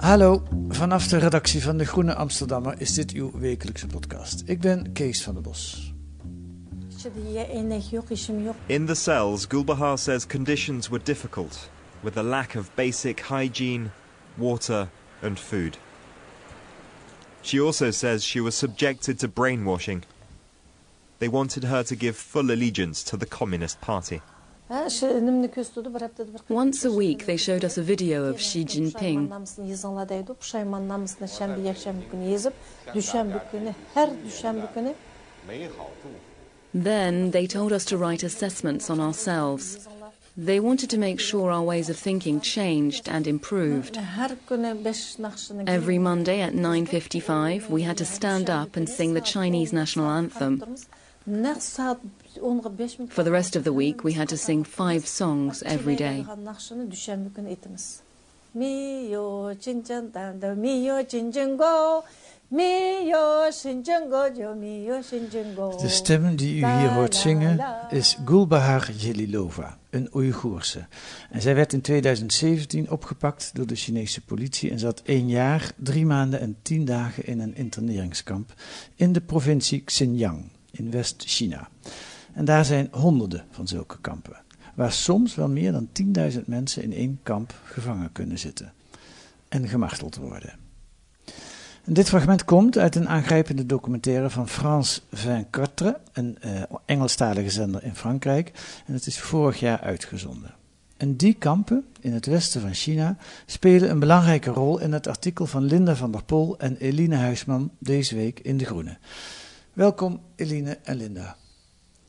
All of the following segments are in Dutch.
Hallo, vanaf de redactie van De Groene Amsterdammer is dit uw wekelijkse podcast. Ik ben Kees van der Bos. In the cells, Gulbahar says conditions were difficult, with a lack of basic hygiene, water, and food. She also says she was subjected to brainwashing. They wanted her to give full allegiance to the Communist Party. Once a week, they showed us a video of Xi Jinping. Then they told us to write assessments on ourselves. They wanted to make sure our ways of thinking changed and improved. Every Monday at 9:55, we had to stand up and sing the Chinese national anthem. For the rest of the week, we had to sing five songs every day. De stem die u hier hoort zingen is Gulbahar Jelilova, een Oeigoerse. En zij werd in 2017 opgepakt door de Chinese politie en zat één jaar, drie maanden en tien dagen in een interneringskamp in de provincie Xinjiang in West-China. En daar zijn honderden van zulke kampen, waar soms wel meer dan 10.000 mensen in één kamp gevangen kunnen zitten en gemarteld worden. En dit fragment komt uit een aangrijpende documentaire van France 24, een eh, Engelstalige zender in Frankrijk, en het is vorig jaar uitgezonden. En die kampen in het westen van China spelen een belangrijke rol in het artikel van Linda van der Pol en Eline Huisman deze week in De Groene. Welkom Eline en Linda.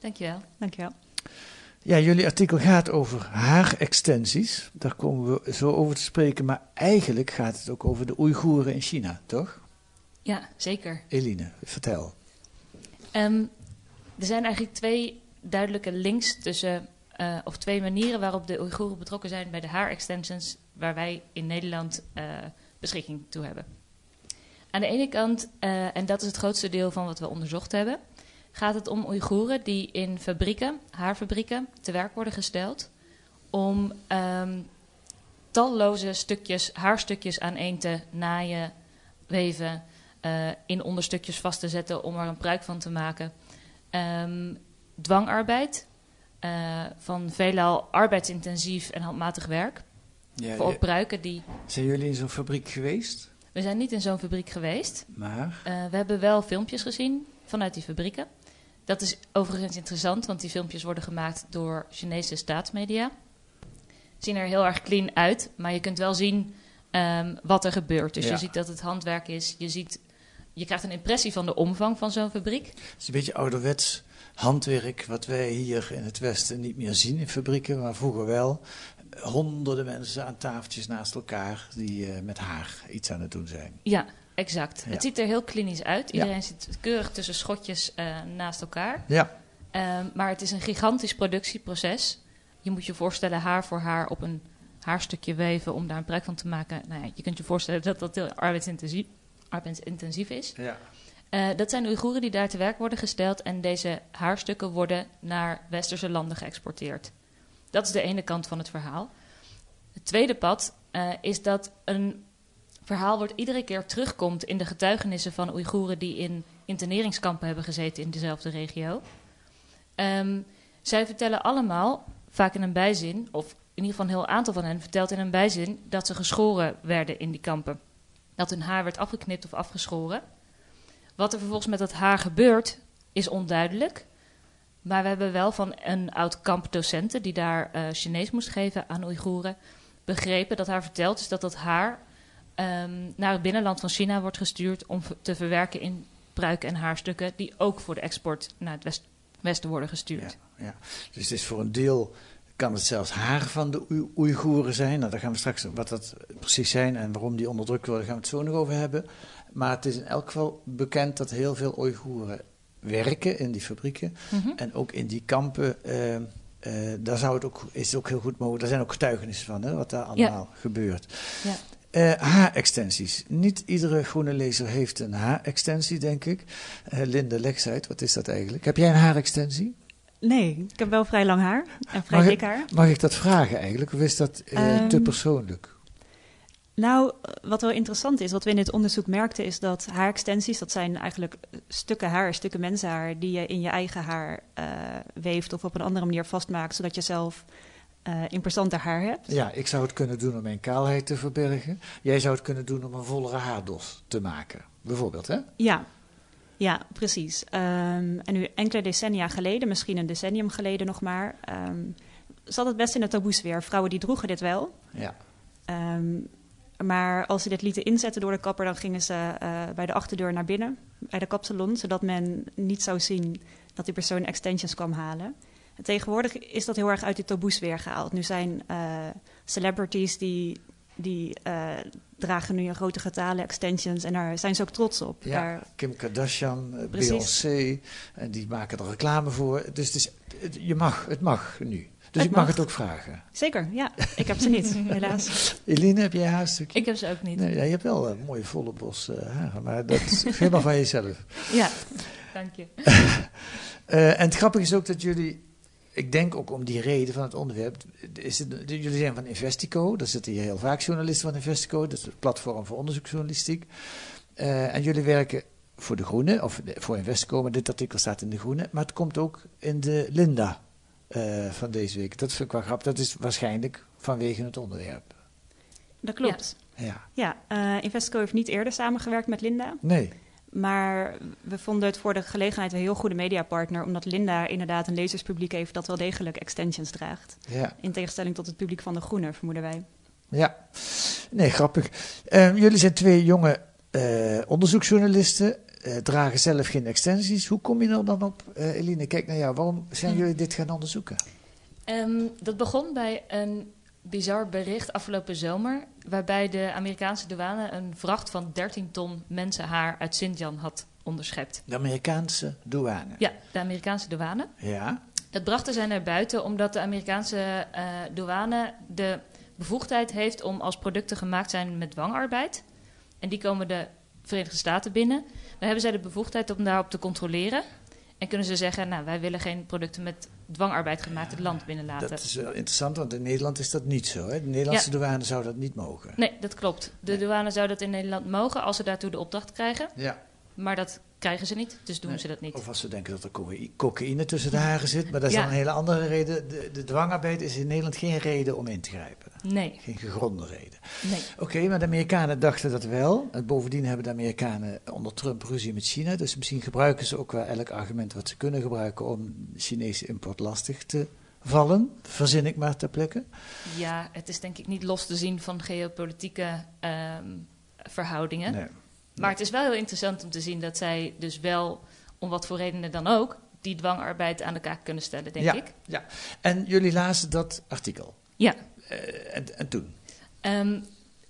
Dankjewel. Dankjewel. Ja, jullie artikel gaat over haarextensies. Daar komen we zo over te spreken. Maar eigenlijk gaat het ook over de Oeigoeren in China, toch? Ja, zeker. Eline, vertel. Ehm, er zijn eigenlijk twee duidelijke links tussen, eh, of twee manieren waarop de Oeigoeren betrokken zijn bij de haarextensions waar wij in Nederland eh, beschikking toe hebben. Aan de ene kant, eh, en dat is het grootste deel van wat we onderzocht hebben, gaat het om Oeigoeren die in fabrieken, haarfabrieken, te werk worden gesteld om ehm, talloze stukjes, haarstukjes aaneen te naaien, weven, eh, in onderstukjes vast te zetten om er een pruik van te maken. Ehm, dwangarbeid, eh, van veelal arbeidsintensief en handmatig werk. Ja, voor je- pruiken die... zijn jullie in zo'n fabriek geweest? We zijn niet in zo'n fabriek geweest. Maar, Eh, we hebben wel filmpjes gezien vanuit die fabrieken. Dat is overigens interessant, want die filmpjes worden gemaakt door Chinese staatsmedia. Zien er heel erg clean uit, maar je kunt wel zien ehm, wat er gebeurt. Dus Ja. je ziet dat het handwerk is. Je, ziet, je krijgt een impressie van de omvang van zo'n fabriek. het is een beetje ouderwets handwerk wat wij hier in het Westen niet meer zien in fabrieken, maar vroeger wel. Honderden mensen aan tafeltjes naast elkaar die eh, met haar iets aan het doen zijn. Ja, exact. Ja. Het ziet er heel klinisch uit. Ja. Iedereen zit keurig tussen schotjes eh, naast elkaar. Ja, Ehm, maar het is een gigantisch productieproces. Je moet je voorstellen haar voor haar op een haarstukje weven om daar een pruik van te maken. Nou ja, je kunt je voorstellen dat dat heel arbeidsintensief, arbeidsintensief is. ja. Eh, dat zijn de Oeigoeren die daar te werk worden gesteld en deze haarstukken worden naar westerse landen geëxporteerd. Dat is de ene kant van het verhaal. Het tweede pad eh, is dat een verhaal wordt iedere keer terugkomt in de getuigenissen van Oeigoeren die in interneringskampen hebben gezeten in dezelfde regio. Ehm, zij vertellen allemaal, vaak in een bijzin, of in ieder geval een heel aantal van hen vertelt in een bijzin, dat ze geschoren werden in die kampen. Dat hun haar werd afgeknipt of afgeschoren. Wat er vervolgens met dat haar gebeurt, is onduidelijk. Maar we hebben wel van een oud kampdocenten die daar eh Chinees moest geven aan Oeigoeren, begrepen, dat haar verteld is dat dat haar ehm, naar het binnenland van China wordt gestuurd om te verwerken in pruiken en haarstukken die ook voor de export naar het westen worden gestuurd. Ja, ja, Dus het is voor een deel kan het zelfs haar van de Oeigoeren zijn. Nou, daar gaan we straks wat dat precies zijn en waarom die onderdrukt worden, gaan we het zo nog over hebben. Maar het is in elk geval bekend dat heel veel Oeigoeren werken in die fabrieken mhm. en ook in die kampen. Uh, daar zou het ook, is het ook heel goed mogelijk. Er zijn ook getuigenissen van, hè, wat daar allemaal gebeurt. Ja. Uh, H-extensies. Niet iedere groene lezer heeft een H-extensie, denk ik. Uh, Linde, leg uit, wat is dat eigenlijk? Heb jij een haarextensie? Nee, ik heb wel vrij lang haar en vrij dik haar. Mag ik dat vragen eigenlijk, of is dat uh, te persoonlijk? Nou, wat wel interessant is, wat we in dit onderzoek merkten, is dat haarextensies, dat zijn eigenlijk stukken haar, stukken mensenhaar, die je in je eigen haar uh, weeft of op een andere manier vastmaakt, zodat je zelf uh, haar hebt. Ja, ik zou het kunnen doen om mijn kaalheid te verbergen. Jij zou het kunnen doen om een vollere haardos te maken, bijvoorbeeld, hè? Ja, ja, precies. Um, en nu enkele decennia geleden, misschien een decennium geleden nog maar, um, zat het best in de taboesfeer. Vrouwen die droegen dit wel. Ja. Um, maar als ze dit lieten inzetten door de kapper, dan gingen ze uh, bij de achterdeur naar binnen, bij de kapsalon, zodat men niet zou zien dat die persoon extensions kwam halen. En tegenwoordig is dat heel erg uit de taboesfeer gehaald. Nu zijn uh, celebrities die die uh, dragen nu in grote getalen extensions en daar zijn ze ook trots op. Ja, daar... Kim Kardashian, eh, Beyoncé, en die maken er reclame voor. Dus het, is, je mag, het mag nu. Dus ik mag. het ook vragen. Zeker, ja. Ik heb ze niet, helaas. Eline, heb jij haarstukje? Ik heb ze ook niet. Nee, ja, je hebt wel een mooie volle bos uh, haren, maar dat is helemaal van jezelf. Ja, dank je. uh, en het grappige is ook dat jullie ik denk ook om die reden van het onderwerp. Is het, jullie zijn van Investico, daar zitten hier heel vaak journalisten van Investico, dat is het platform voor onderzoeksjournalistiek. Uh, en jullie werken voor De Groene, of voor Investico, maar dit artikel staat in De Groene. Maar het komt ook in de Linda uh, van deze week. Dat vind ik wel grappig. Dat is waarschijnlijk vanwege het onderwerp. Dat klopt. Ja, ja. Uh, Investico heeft niet eerder samengewerkt met Linda. Nee. Maar we vonden het voor de gelegenheid een heel goede mediapartner, omdat Linda inderdaad een lezerspubliek heeft dat wel degelijk extensions draagt. Ja. In tegenstelling tot het publiek van de Groene, vermoeden wij. Ja, nee, grappig. Uh, jullie zijn twee jonge uh, onderzoeksjournalisten, uh, dragen zelf geen extensies. Hoe kom je er dan op, Eline? Kijk naar jou, waarom zijn hm. jullie dit gaan onderzoeken? Um, dat begon bij een bizar bericht afgelopen zomer. Waarbij de Amerikaanse douane een vracht van 13 ton mensenhaar uit Xinjiang had onderschept. De Amerikaanse douane? Ja, de Amerikaanse douane. Ja. Dat brachten zij naar buiten omdat de Amerikaanse uh, douane de bevoegdheid heeft om als producten gemaakt zijn met dwangarbeid. En die komen de Verenigde Staten binnen. Dan hebben zij de bevoegdheid om daarop te controleren. En kunnen ze zeggen, nou, wij willen geen producten met dwangarbeid gemaakt het land binnenlaten. Dat is wel interessant, want in Nederland is dat niet zo. Hè? De Nederlandse douane zou dat niet mogen. Nee, dat klopt. De douane zou dat in Nederland mogen als ze daartoe de opdracht krijgen. Ja. Maar dat krijgen ze niet, dus doen ze dat niet. Of als ze denken dat er cocaïne tussen de haren zit, maar dat is dan een hele andere reden. De, de dwangarbeid is in Nederland geen reden om in te grijpen. Nee. Geen gegronde reden. Nee. Oké, maar de Amerikanen dachten dat wel. En bovendien hebben de Amerikanen onder Trump ruzie met China. Dus misschien gebruiken ze ook wel elk argument wat ze kunnen gebruiken om Chinese import lastig te vallen. Verzin ik maar ter plekke. Ja, het is denk ik niet los te zien van geopolitieke ehm, verhoudingen. Nee. Maar het is wel heel interessant om te zien dat zij dus wel, om wat voor redenen dan ook, die dwangarbeid aan de kaak kunnen stellen, denk ik. Ja, en jullie lazen dat artikel? Ja. Uh, en, en, toen? Um,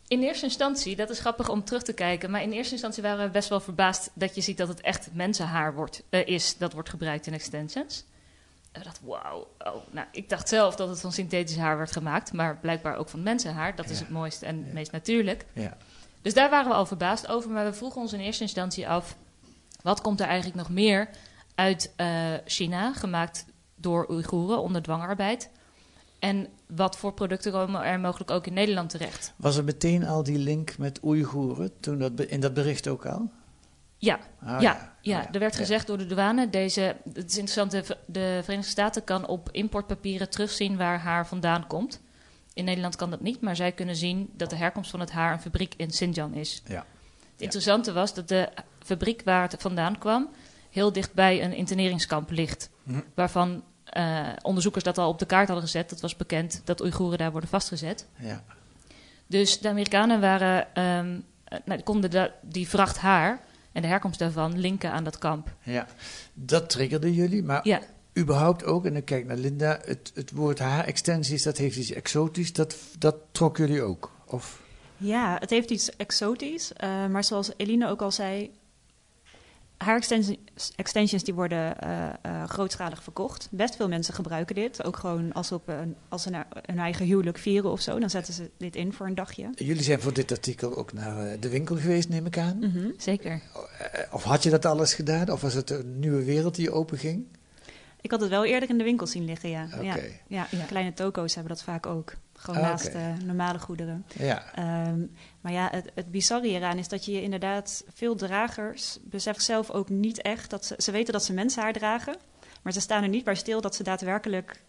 in eerste instantie, dat is grappig om terug te kijken, maar in eerste instantie waren we best wel verbaasd dat je ziet dat het echt mensenhaar wordt, uh, is dat wordt gebruikt in extensions. Ik dacht, wauw. Oh, nou, ik dacht zelf dat het van synthetisch haar werd gemaakt, maar blijkbaar ook van mensenhaar. Dat is het mooiste en ja. meest natuurlijk. Ja. Dus daar waren we al verbaasd over. Maar we vroegen ons in eerste instantie af: wat komt er eigenlijk nog meer uit uh, China, gemaakt door Oeigoeren onder dwangarbeid? En wat voor producten komen er mogelijk ook in Nederland terecht? Was er meteen al die link met Oeigoeren toen dat in dat bericht ook al? Ja, ah, ja, ja. Ah, er werd gezegd door de douane, deze, het is interessant, de, de Verenigde Staten kan op importpapieren terugzien waar haar vandaan komt. In Nederland kan dat niet, maar zij kunnen zien dat de herkomst van het haar een fabriek in Xinjiang is. Ja. Het interessante was dat de fabriek waar het vandaan kwam heel dichtbij een interneringskamp ligt. Hm. Waarvan uh, onderzoekers dat al op de kaart hadden gezet. Dat was bekend dat Oeigoeren daar worden vastgezet. Ja. Dus de Amerikanen waren, um, nou, konden die vracht haar en de herkomst daarvan linken aan dat kamp. Ja, dat triggerde jullie, maar ja. Überhaupt ook, en dan kijk naar Linda, het, het woord haar-extensies, dat heeft iets exotisch, dat, dat trok jullie ook? Of? Ja, het heeft iets exotisch, uh, maar zoals Eline ook al zei, haar extensions die worden uh, uh, grootschalig verkocht. Best veel mensen gebruiken dit. Ook gewoon als, op een, als ze een eigen huwelijk vieren of zo. Dan zetten ze dit in voor een dagje. Jullie zijn voor dit artikel ook naar de winkel geweest, neem ik aan. Mm -hmm, zeker. Of had je dat alles gedaan? Of was het een nieuwe wereld die open ging? Ik had het wel eerder in de winkel zien liggen, ja. Okay. ja. Ja, kleine toko's hebben dat vaak ook. Gewoon naast normale goederen. Ja. Um, maar ja, het, het bizarre hieraan is dat je inderdaad... Veel dragers beseffen zelf ook niet echt... dat ze, ze weten dat ze mensenhaar dragen... maar ze staan er niet bij stil dat ze daadwerkelijk...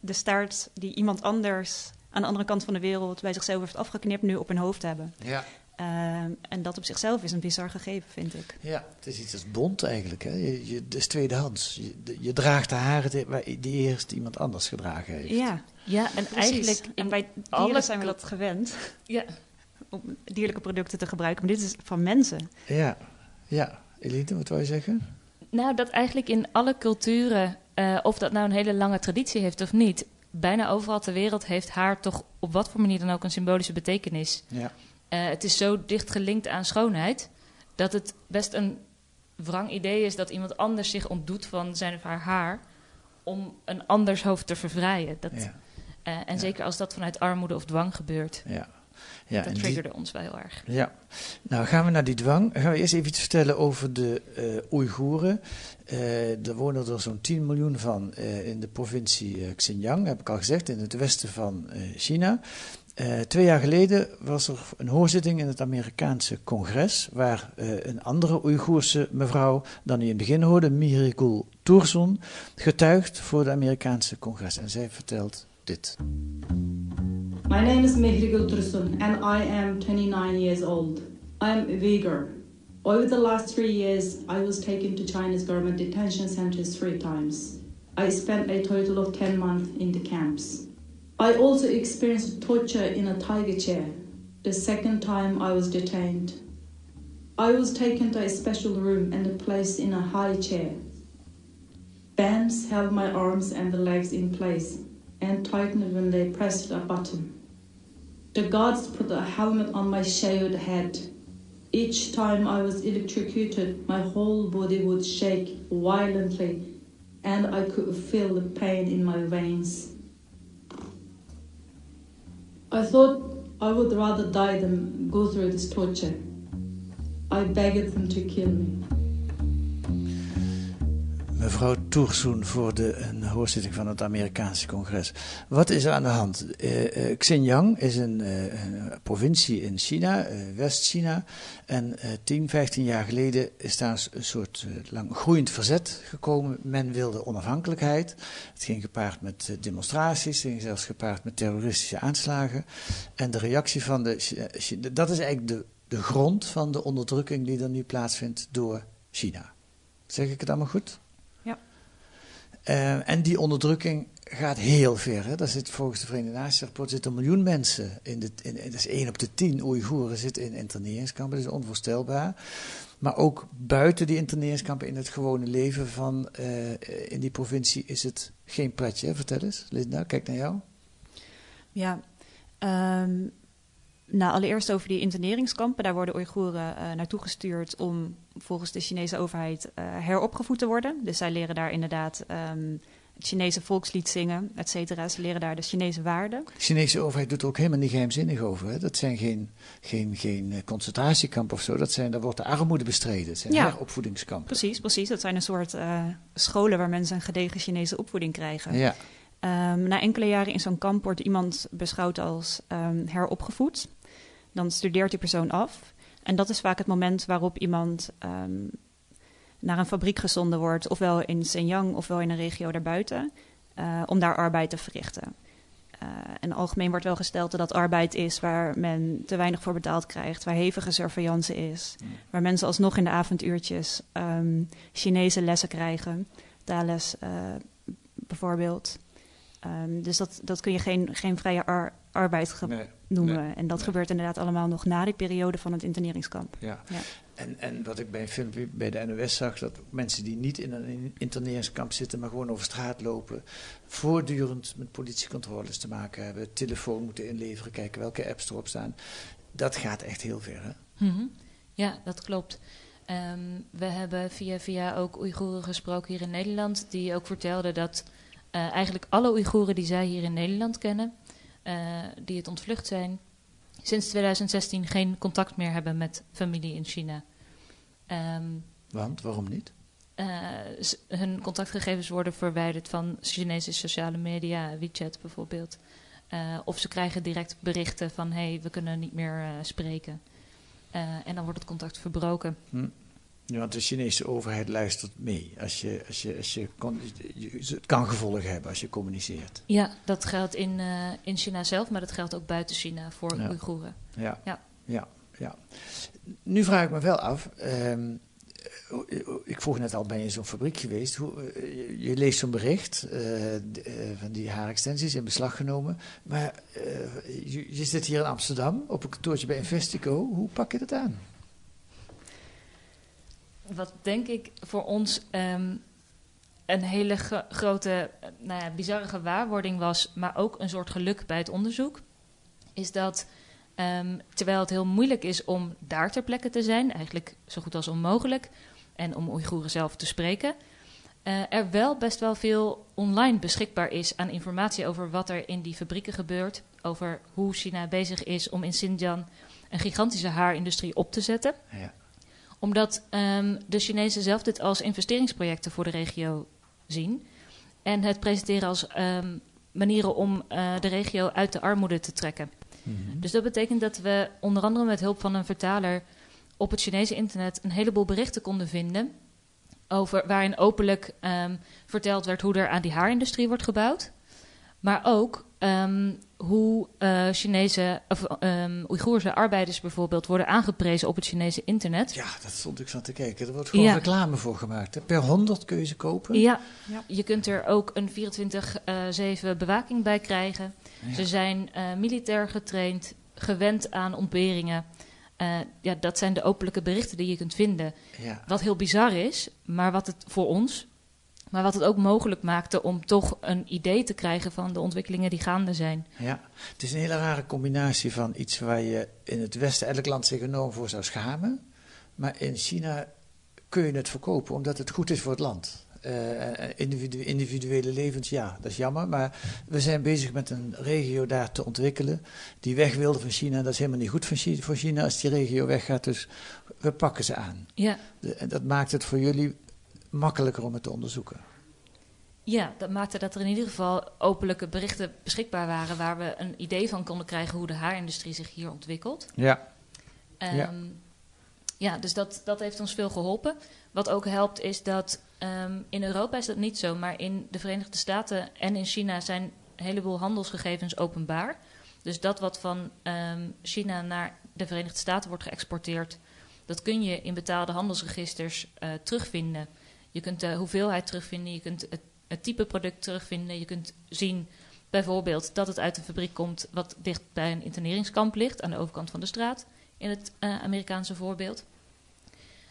de staart die iemand anders aan de andere kant van de wereld... bij zichzelf heeft afgeknipt, nu op hun hoofd hebben. Ja. Uh, en dat op zichzelf is een bizar gegeven, vind ik. Ja, het is iets als bond eigenlijk. Hè? Je, je, het is tweedehands. Je, je draagt de haren die, die eerst iemand anders gedragen heeft. Ja, ja en eigenlijk... En bij dieren zijn we dat gewend. Ja. Om dierlijke producten te gebruiken. Maar dit is van mensen. Ja, ja. Elite, wat wil je zeggen? Nou, dat eigenlijk in alle culturen... Uh, of dat nou een hele lange traditie heeft of niet... bijna overal ter wereld heeft haar toch op wat voor manier dan ook... een symbolische betekenis. Ja. Uh, het is zo dicht gelinkt aan schoonheid... dat het best een wrang idee is dat iemand anders zich ontdoet van zijn of haar haar om een anders hoofd te vervrijen. Dat, ja. uh, en ja. zeker als dat vanuit armoede of dwang gebeurt. Ja. Ja, dat triggerde ons wel heel erg. Ja, nou gaan we naar die dwang. Gaan we eerst even iets vertellen over de uh, Oeigoeren. Uh, er wonen er zo'n 10 miljoen van uh, in de provincie Xinjiang, heb ik al gezegd, in het westen van China. Uh, twee jaar geleden was er een hoorzitting in het Amerikaanse congres, waar uh, een andere Oeigoerse mevrouw, dan u in het begin hoorde, Mirigul Tourson, getuigt voor het Amerikaanse congres. En zij vertelt dit. My name is Mihrigul Tursun and I am 29 years old. I am a Uyghur. Over the last three years, I was taken to China's government detention centers three times. I spent a total of 10 months in the camps. I also experienced torture in a tiger chair the second time I was detained. I was taken to a special room and placed in a high chair. Bands held my arms and the legs in place and tightened when they pressed a button. The guards put a helmet on my shaved head. Each time I was electrocuted, my whole body would shake violently and I could feel the pain in my veins. I thought I would rather die than go through this torture. I begged them to kill me. Mevrouw Toersoen voor de een hoorzitting van het Amerikaanse congres. Wat is er aan de hand? Uh, uh, Xinjiang is een, uh, een, provincie in China, West-China. En 10, 15 jaar geleden is daar een soort lang groeiend verzet gekomen. Men wilde onafhankelijkheid. Het ging gepaard met demonstraties, het ging zelfs gepaard met terroristische aanslagen. En de reactie van de. Dat is eigenlijk de, de grond van de onderdrukking die er nu plaatsvindt door China. Zeg ik het allemaal goed? Uh, en die onderdrukking gaat heel ver. Hè. Daar zit volgens de Verenigde Naties zitten een miljoen mensen. In de, in, dat is één op de tien Oeigoeren zitten in interneringskampen. Dat is onvoorstelbaar. Maar ook buiten die interneringskampen in het gewone leven van uh, in die provincie is het geen pretje. Vertel eens, Linda, kijk naar jou. Ja, um, nou, allereerst over die interneringskampen. Daar worden Oeigoeren uh, naartoe gestuurd om volgens de Chinese overheid uh, heropgevoed te worden. Dus zij leren daar inderdaad um, het Chinese volkslied zingen, et cetera. Ze leren daar de Chinese waarden. De Chinese overheid doet er ook helemaal niet geheimzinnig over. Hè? Dat zijn geen, geen, geen eh, concentratiekampen of zo. Dat zijn, daar wordt de armoede bestreden. Het zijn ja, heropvoedingskampen. Precies, precies. Dat zijn een soort uh, scholen waar mensen een gedegen Chinese opvoeding krijgen. Ja. Um, na enkele jaren in zo'n kamp wordt iemand beschouwd als um, heropgevoed. Dan studeert die persoon af. En dat is vaak het moment waarop iemand um, naar een fabriek gezonden wordt, ofwel in Xinjiang ofwel in een regio daarbuiten, uh, om daar arbeid te verrichten. Uh, en algemeen wordt wel gesteld dat dat arbeid is waar men te weinig voor betaald krijgt, waar hevige surveillance is, mm. waar mensen alsnog in de avonduurtjes Chinese lessen krijgen, taalles uh, bijvoorbeeld. Um, dus dat, dat kun je geen, geen vrije ar arbeid nee. noemen. En dat gebeurt inderdaad allemaal nog na die periode van het interneringskamp. Ja. ja. En, en wat ik bij een filmpje bij de NOS zag, dat mensen die niet in een interneringskamp zitten, maar gewoon over straat lopen, voortdurend met politiecontroles te maken hebben, telefoon moeten inleveren, kijken welke apps erop staan. Dat gaat echt heel ver. Hè? Mhm. Ja, dat klopt. Ehm, we hebben via via ook Oeigoeren gesproken hier in Nederland, die ook vertelden dat uh, eigenlijk alle Oeigoeren die zij hier in Nederland kennen, uh, die het ontvlucht zijn, sinds 2016 geen contact meer hebben met familie in China. Um, Want, waarom niet? Uh, hun contactgegevens worden verwijderd van Chinese sociale media, WeChat bijvoorbeeld. Of ze krijgen direct berichten van hé, hey, we kunnen niet meer spreken. en dan wordt het contact verbroken. Hm. Ja, want de Chinese overheid luistert mee. Als je, als je, als je, het kan gevolgen hebben als je communiceert. Ja, dat geldt in, uh, in China zelf, maar dat geldt ook buiten China voor ja. Oeigoeren. Ja. Ja. ja, ja. Nu vraag ik me wel af. Um, ik vroeg net al, ben je in zo'n fabriek geweest? Hoe, uh, je leest zo'n bericht uh, van die haarextensies in beslag genomen. Maar je, je, zit hier in Amsterdam op een kantoortje bij Investico. Hoe pak je dat aan? Wat denk ik voor ons um, een hele grote, nou ja, bizarre gewaarwording was, maar ook een soort geluk bij het onderzoek, is dat um, terwijl het heel moeilijk is om daar ter plekke te zijn, eigenlijk zo goed als onmogelijk, en om Oeigoeren zelf te spreken, uh, er wel best wel veel online beschikbaar is aan informatie over wat er in die fabrieken gebeurt, over hoe China bezig is om in Xinjiang een gigantische haarindustrie op te zetten. Ja omdat um, de Chinezen zelf dit als investeringsprojecten voor de regio zien. En het presenteren als um, manieren om uh, de regio uit de armoede te trekken. Mm -hmm. Dus dat betekent dat we onder andere met hulp van een vertaler op het Chinese internet een heleboel berichten konden vinden. Over, waarin openlijk um, verteld werd hoe er aan die haarindustrie wordt gebouwd. Maar ook um, hoe uh, Chinese, of um, Oeigoerse arbeiders bijvoorbeeld worden aangeprezen op het Chinese internet. Ja, dat stond ik van te kijken. Er wordt gewoon ja. reclame voor gemaakt. Hè? Per 100 kun je ze kopen. Ja, ja. je kunt er ook een 24-7 uh, bewaking bij krijgen. Ja. Ze zijn uh, militair getraind, gewend aan ontberingen. Uh, ja, dat zijn de openlijke berichten die je kunt vinden. Wat heel bizar is, maar wat het voor ons maar wat het ook mogelijk maakte om toch een idee te krijgen van de ontwikkelingen die gaande zijn. Ja, het is een hele rare combinatie van iets waar je in het Westen elk land zich enorm voor zou schamen. Maar in China kun je het verkopen omdat het goed is voor het land. Uh, individu individuele levens, ja, dat is jammer. Maar we zijn bezig met een regio daar te ontwikkelen. Die weg wilde van China, dat is helemaal niet goed voor China als die regio weggaat. Dus we pakken ze aan. Ja. De, dat maakt het voor jullie makkelijker om het te onderzoeken. Ja, dat maakte dat er in ieder geval openlijke berichten beschikbaar waren waar we een idee van konden krijgen hoe de haarindustrie zich hier ontwikkelt. Ja. Um, ja. ja, dus dat, dat heeft ons veel geholpen. Wat ook helpt is dat um, in Europa is dat niet zo, maar in de Verenigde Staten en in China zijn een heleboel handelsgegevens openbaar. Dus dat wat van um, China naar de Verenigde Staten wordt geëxporteerd, dat kun je in betaalde handelsregisters uh, terugvinden. Je kunt de hoeveelheid terugvinden, je kunt het, type product terugvinden. Je kunt zien bijvoorbeeld dat het uit een fabriek komt wat dicht bij een interneringskamp ligt, aan de overkant van de straat, in het uh, Amerikaanse voorbeeld.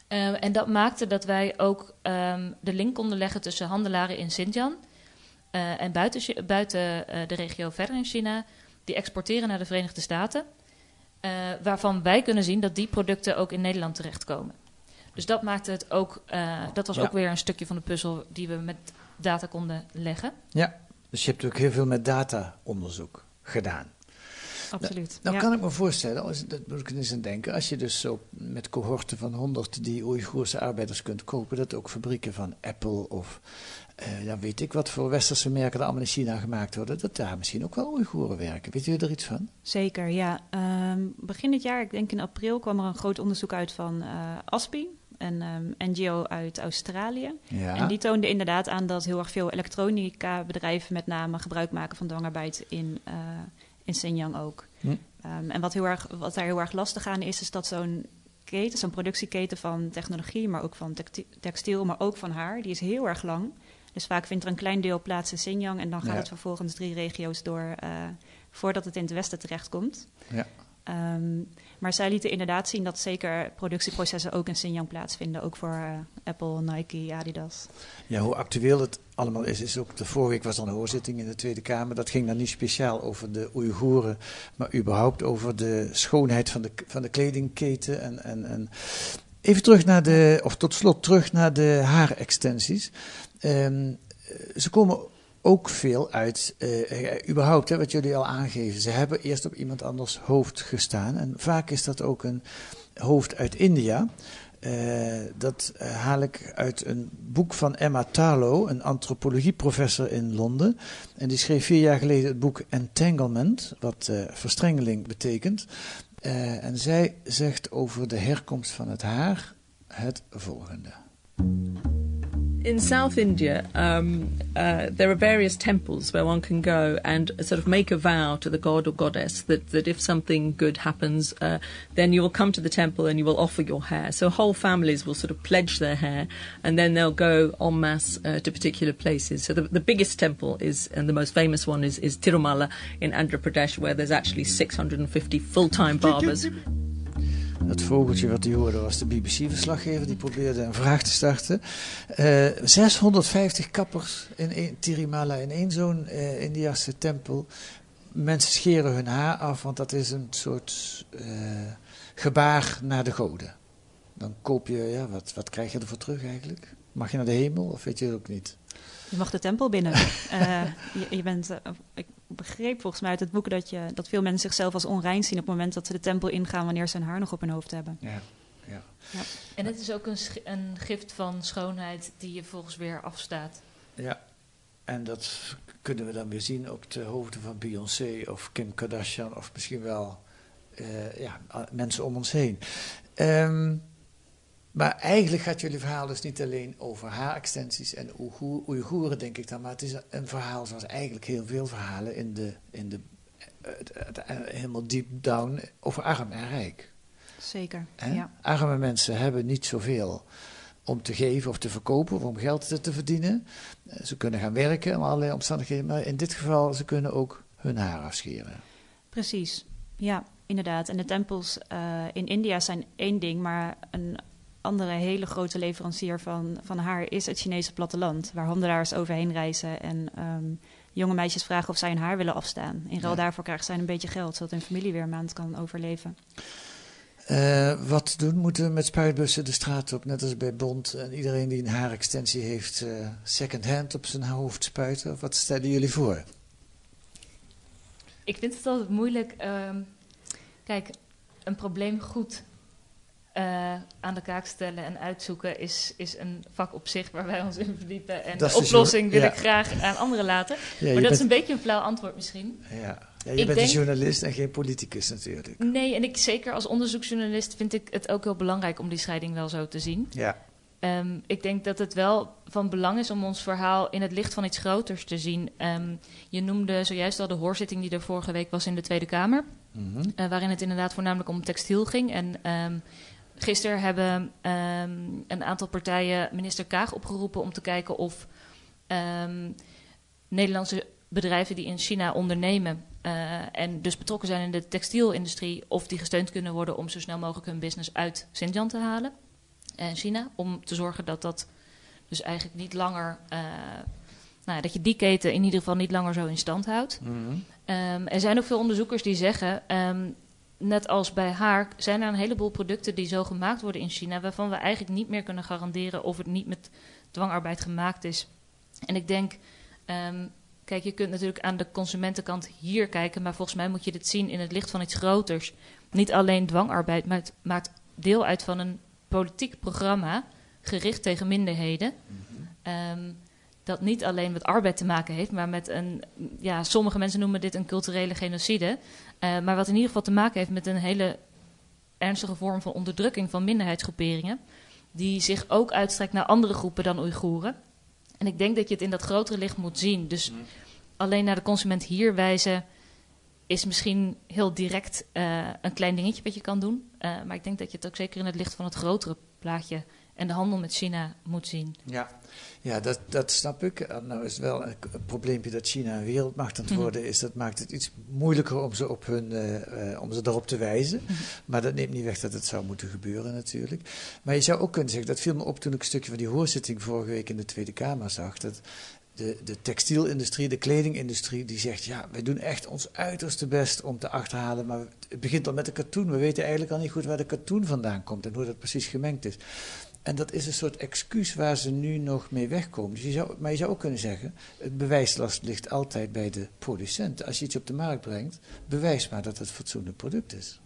Uh, en dat maakte dat wij ook um, de link konden leggen tussen handelaren in Xinjiang en buiten, buiten de regio verder in China, die exporteren naar de Verenigde Staten, waarvan wij kunnen zien dat die producten ook in Nederland terechtkomen. Dus dat maakte het ook, uh, dat was ja. ook weer een stukje van de puzzel die we met data konden leggen. Ja, dus je hebt ook heel veel met data-onderzoek gedaan. Absoluut. Nou, nou ja. kan ik me voorstellen, als, dat moet ik eens aan denken, als je dus zo met cohorten van 100 die Oeigoerse arbeiders kunt kopen, dat ook fabrieken van Apple of uh, ja, weet ik wat voor westerse merken er allemaal in China gemaakt worden, dat daar misschien ook wel Oeigoeren werken. Weet u er iets van? Zeker, ja. Um, begin dit jaar, ik denk in april, kwam er een groot onderzoek uit van uh, ASPI, een um, NGO uit Australië. Ja. En die toonde inderdaad aan dat heel erg veel elektronica bedrijven met name gebruik maken van dwangarbeid in, uh, in Xinjiang ook. Hm. Um, en wat, heel erg, wat daar heel erg lastig aan is, is dat zo'n keten, zo'n productieketen van technologie, maar ook van textiel, maar ook van haar, die is heel erg lang. Dus vaak vindt er een klein deel plaats in Xinjiang en dan gaat ja. het vervolgens drie regio's door uh, voordat het in het Westen terechtkomt. Ja. Ehm, maar zij lieten inderdaad zien dat zeker productieprocessen ook in Xinjiang plaatsvinden. Ook voor uh, Apple, Nike, Adidas. Ja, hoe actueel het allemaal is, is ook... De vorige week was er een hoorzitting in de Tweede Kamer. Dat ging dan niet speciaal over de Oeigoeren... maar überhaupt over de schoonheid van de, van de kledingketen. En, en, en even terug naar de... of tot slot terug naar de haarextensies. Um, ze komen ook veel uit, uh, überhaupt, hè, wat jullie al aangeven. Ze hebben eerst op iemand anders hoofd gestaan. En vaak is dat ook een hoofd uit India. Uh, dat haal ik uit een boek van Emma Tarlow, een antropologieprofessor in Londen. En die schreef vier jaar geleden het boek Entanglement, wat verstrengeling betekent. en zij zegt over de herkomst van het haar het volgende. In South India, um, uh, there are various temples where one can go and sort of make a vow to the god or goddess that, that if something good happens, uh, then you will come to the temple and you will offer your hair. So whole families will sort of pledge their hair and then they'll go en masse uh, to particular places. So the, the biggest temple is, and the most famous one is, is Tirumala in Andhra Pradesh, where there's actually 650 full time barbers. Het vogeltje wat u hoorde was de BBC-verslaggever die probeerde een vraag te starten. Uh, eh, 650 kappers in een, Tirimala in één zo'n uh, Indiase tempel. Mensen scheren hun haar af, want dat is een soort uh, gebaar naar de goden. Dan koop je, ja, wat, wat krijg je ervoor terug eigenlijk? Mag je naar de hemel of weet je het ook niet? Je mag de tempel binnen. je, je, bent, ik begreep volgens mij uit het boek dat, je, dat veel mensen zichzelf als onrein zien op het moment dat ze de tempel ingaan wanneer ze hun haar nog op hun hoofd hebben. Ja. Ja. ja. En het is ook een, een gift van schoonheid die je volgens weer afstaat. Ja, en dat kunnen we dan weer zien op de hoofden van Beyoncé of Kim Kardashian of misschien wel uh, ja, mensen om ons heen. Um, maar eigenlijk gaat jullie verhaal dus niet alleen over haar-extensies en Oeigoeren, denk ik dan. Maar het is een verhaal zoals eigenlijk heel veel verhalen in de, in de helemaal deep down over arm en rijk. Zeker, ja. Arme mensen hebben niet zoveel om te geven of te verkopen of om geld te verdienen. Eh, ze kunnen gaan werken om allerlei omstandigheden, maar in dit geval ze kunnen ook hun haar afscheren. Precies, ja, inderdaad. En de tempels uh, in India zijn één ding, maar een andere hele grote leverancier van, van haar is het Chinese platteland. Waar handelaars overheen reizen en um, jonge meisjes vragen of zij hun haar willen afstaan. In ruil daarvoor krijgen zij een beetje geld, zodat hun familie weer een maand kan overleven. Uh, wat doen? Moeten we met spuitbussen de straat op, net als bij Bond. En iedereen die een haarextensie heeft, uh, second hand op zijn hoofd spuiten? Of wat stellen jullie voor? Ik vind het altijd moeilijk. Uh, kijk, een probleem goed uh, aan de kaak stellen en uitzoeken is, is een vak op zich waar wij ons in verdiepen. En de oplossing wil ik graag aan anderen laten. maar dat is een beetje een flauw antwoord misschien. Ja. Ja, je bent een journalist en geen politicus natuurlijk. Nee, en ik zeker als onderzoeksjournalist vind ik het ook heel belangrijk om die scheiding wel zo te zien. Ja. Um, ik denk dat het wel van belang is om ons verhaal in het licht van iets groters te zien. Um, je noemde zojuist al de hoorzitting die er vorige week was in de Tweede Kamer. Mm -hmm. uh, waarin het inderdaad voornamelijk om textiel ging. En um, Gisteren hebben um, een aantal partijen minister Kaag opgeroepen om te kijken of um, Nederlandse bedrijven die in China ondernemen uh, en dus betrokken zijn in de textielindustrie, of die gesteund kunnen worden om zo snel mogelijk hun business uit Xinjiang te halen en China, om te zorgen dat dat dus eigenlijk niet langer, uh, nou, dat je die keten in ieder geval niet langer zo in stand houdt. Mm -hmm. um, er zijn ook veel onderzoekers die zeggen, um, net als bij haar, zijn er een heleboel producten die zo gemaakt worden in China, waarvan we eigenlijk niet meer kunnen garanderen of het niet met dwangarbeid gemaakt is. En ik denk, um, kijk, je kunt natuurlijk aan de consumentenkant hier kijken, maar volgens mij moet je dit zien in het licht van iets groters. Niet alleen dwangarbeid, maar het maakt deel uit van een politiek programma gericht tegen minderheden. Um, dat niet alleen met arbeid te maken heeft, maar met een, ja, sommige mensen noemen dit een culturele genocide. Uh, maar wat in ieder geval te maken heeft met een hele ernstige vorm van onderdrukking van minderheidsgroeperingen. Die zich ook uitstrekt naar andere groepen dan Oeigoeren. En ik denk dat je het in dat grotere licht moet zien. Dus mm. alleen naar de consument hier wijzen is misschien heel direct uh, een klein dingetje wat je kan doen. Uh, maar ik denk dat je het ook zeker in het licht van het grotere plaatje en de handel met China moet zien. Ja, ja dat, dat snap ik. Nou is wel een, probleempje dat China een wereldmacht aan het mhm. worden is. Dat maakt het iets moeilijker om ze, op hun, uh, om ze daarop te wijzen. Mhm. Maar dat neemt niet weg dat het zou moeten gebeuren natuurlijk. Maar je zou ook kunnen zeggen, dat viel me op toen ik een stukje van die hoorzitting vorige week in de Tweede Kamer zag. Dat de, de textielindustrie, de kledingindustrie, die zegt: ja, wij doen echt ons uiterste best om te achterhalen. Maar het begint al met de katoen. We weten eigenlijk al niet goed waar de katoen vandaan komt en hoe dat precies gemengd is. En dat is een soort excuus waar ze nu nog mee wegkomen. Dus je zou, maar je zou ook kunnen zeggen: het bewijslast ligt altijd bij de producent. Als je iets op de markt brengt, bewijs maar dat het een fatsoenlijk product is.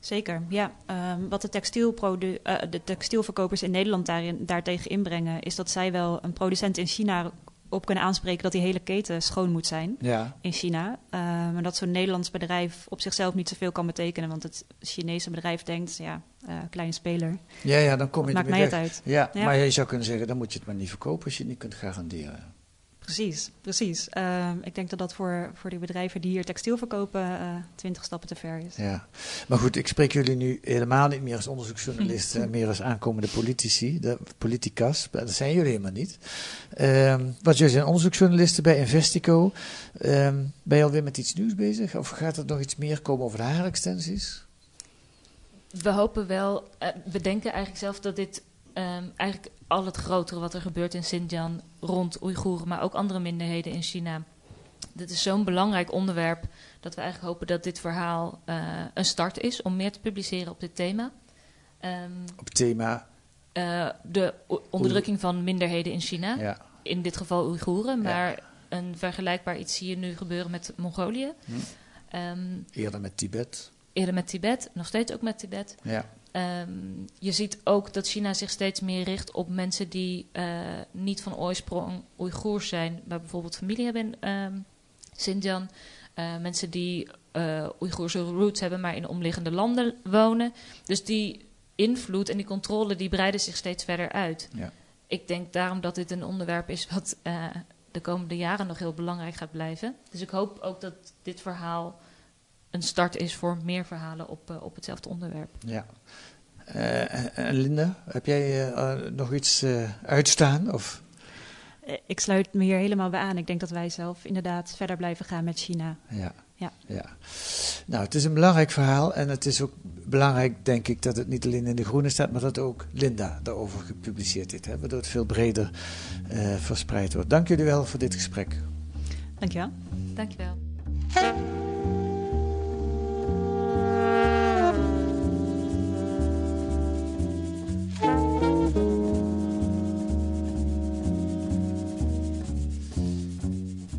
Zeker, ja. Um, wat de, textielprodu uh, de textielverkopers in Nederland daarin, daartegen inbrengen, is dat zij wel een producent in China op kunnen aanspreken dat die hele keten schoon moet zijn ja. in China. Maar dat zo'n Nederlands bedrijf op zichzelf niet zoveel kan betekenen, want het Chinese bedrijf denkt, ja, uh, kleine speler. Ja, ja, dan kom je maakt mij het uit. Ja, ja, maar je zou kunnen zeggen, dan moet je het maar niet verkopen als je het niet kunt garanderen. Precies, precies. Ehm, ik denk dat dat voor, voor die bedrijven die hier textiel verkopen uh, twintig stappen te ver is. Ja, maar goed, ik spreek jullie nu helemaal niet meer als onderzoeksjournalisten, meer als aankomende politici, de politicas. Dat zijn jullie helemaal niet. Um, wat jullie zijn onderzoeksjournalisten bij Investico. Um, ben je alweer met iets nieuws bezig? Of gaat er nog iets meer komen over de haarextensies? We hopen wel, uh, we denken eigenlijk zelf dat dit eigenlijk al het grotere wat er gebeurt in Xinjiang rond Oeigoeren, maar ook andere minderheden in China. Dit is zo'n belangrijk onderwerp dat we eigenlijk hopen dat dit verhaal uh, een start is om meer te publiceren op dit thema. Um, op thema? Uh, de onderdrukking van minderheden in China. Ja. In dit geval Oeigoeren, maar ja. een vergelijkbaar iets zie je nu gebeuren met Mongolië. Hm. Um, eerder met Tibet. Eerder met Tibet, nog steeds ook met Tibet. Ja. Um, je ziet ook dat China zich steeds meer richt op mensen die uh, niet van oorsprong Oeigoers zijn, maar bijvoorbeeld familie hebben in um, Xinjiang. Uh, mensen die uh, Oeigoerse roots hebben, maar in omliggende landen wonen. Dus die invloed en die controle die breiden zich steeds verder uit. Ja. Ik denk daarom dat dit een onderwerp is wat de komende jaren nog heel belangrijk gaat blijven. Dus ik hoop ook dat dit verhaal een start is voor meer verhalen op, uh, op hetzelfde onderwerp. Ja. Uh, en Linda, heb jij uh, nog iets uitstaan? Of? Ik sluit me hier helemaal bij aan. Ik denk dat wij zelf inderdaad verder blijven gaan met China. Ja. Ja. ja. Nou, het is een belangrijk verhaal en het is ook belangrijk, denk ik, dat het niet alleen in de Groene staat, maar dat ook Linda daarover gepubliceerd heeft, hè, waardoor het veel breder verspreid wordt. Dank jullie wel voor dit gesprek. Dank je wel. Dank je wel.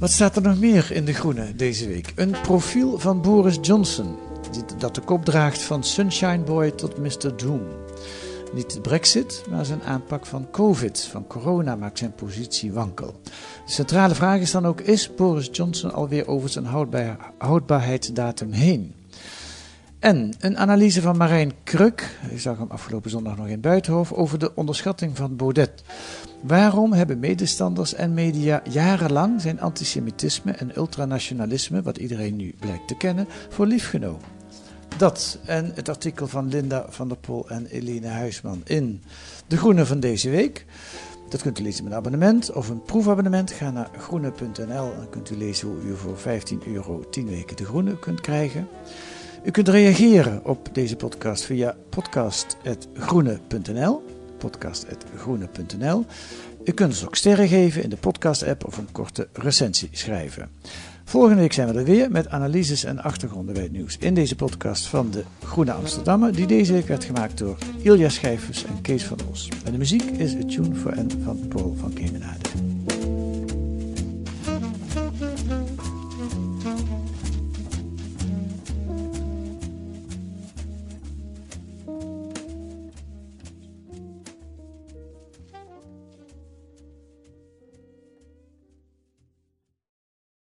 Wat staat er nog meer in De Groene deze week? Een profiel van Boris Johnson, dat de kop draagt van Sunshine Boy tot Mr. Doom. Niet de brexit, maar zijn aanpak van covid, van corona, maakt zijn positie wankel. De centrale vraag is dan ook, is Boris Johnson alweer over zijn houdbaar, houdbaarheidsdatum heen? En een analyse van Marijn Kruk, ik zag hem afgelopen zondag nog in Buitenhof, over de onderschatting van Baudet. Waarom hebben medestanders en media jarenlang zijn antisemitisme en ultranationalisme, wat iedereen nu blijkt te kennen, voor lief genomen? Dat en het artikel van Linda van der Pol en Eline Huisman in De Groene van deze week. Dat kunt u lezen met een abonnement of een proefabonnement. Ga naar groene.nl en kunt u lezen hoe u voor 15 euro 10 weken De Groene kunt krijgen. U kunt reageren op deze podcast via podcast.groene.nl podcast.groene.nl U kunt ons ook sterren geven in de podcast-app of een korte recensie schrijven. Volgende week zijn we er weer met analyses en achtergronden bij het nieuws in deze podcast van de Groene Amsterdammer, die deze week werd gemaakt door Ilja Schijvers en Kees van Os. En de muziek is A Tune for N van Paul van Kemenade.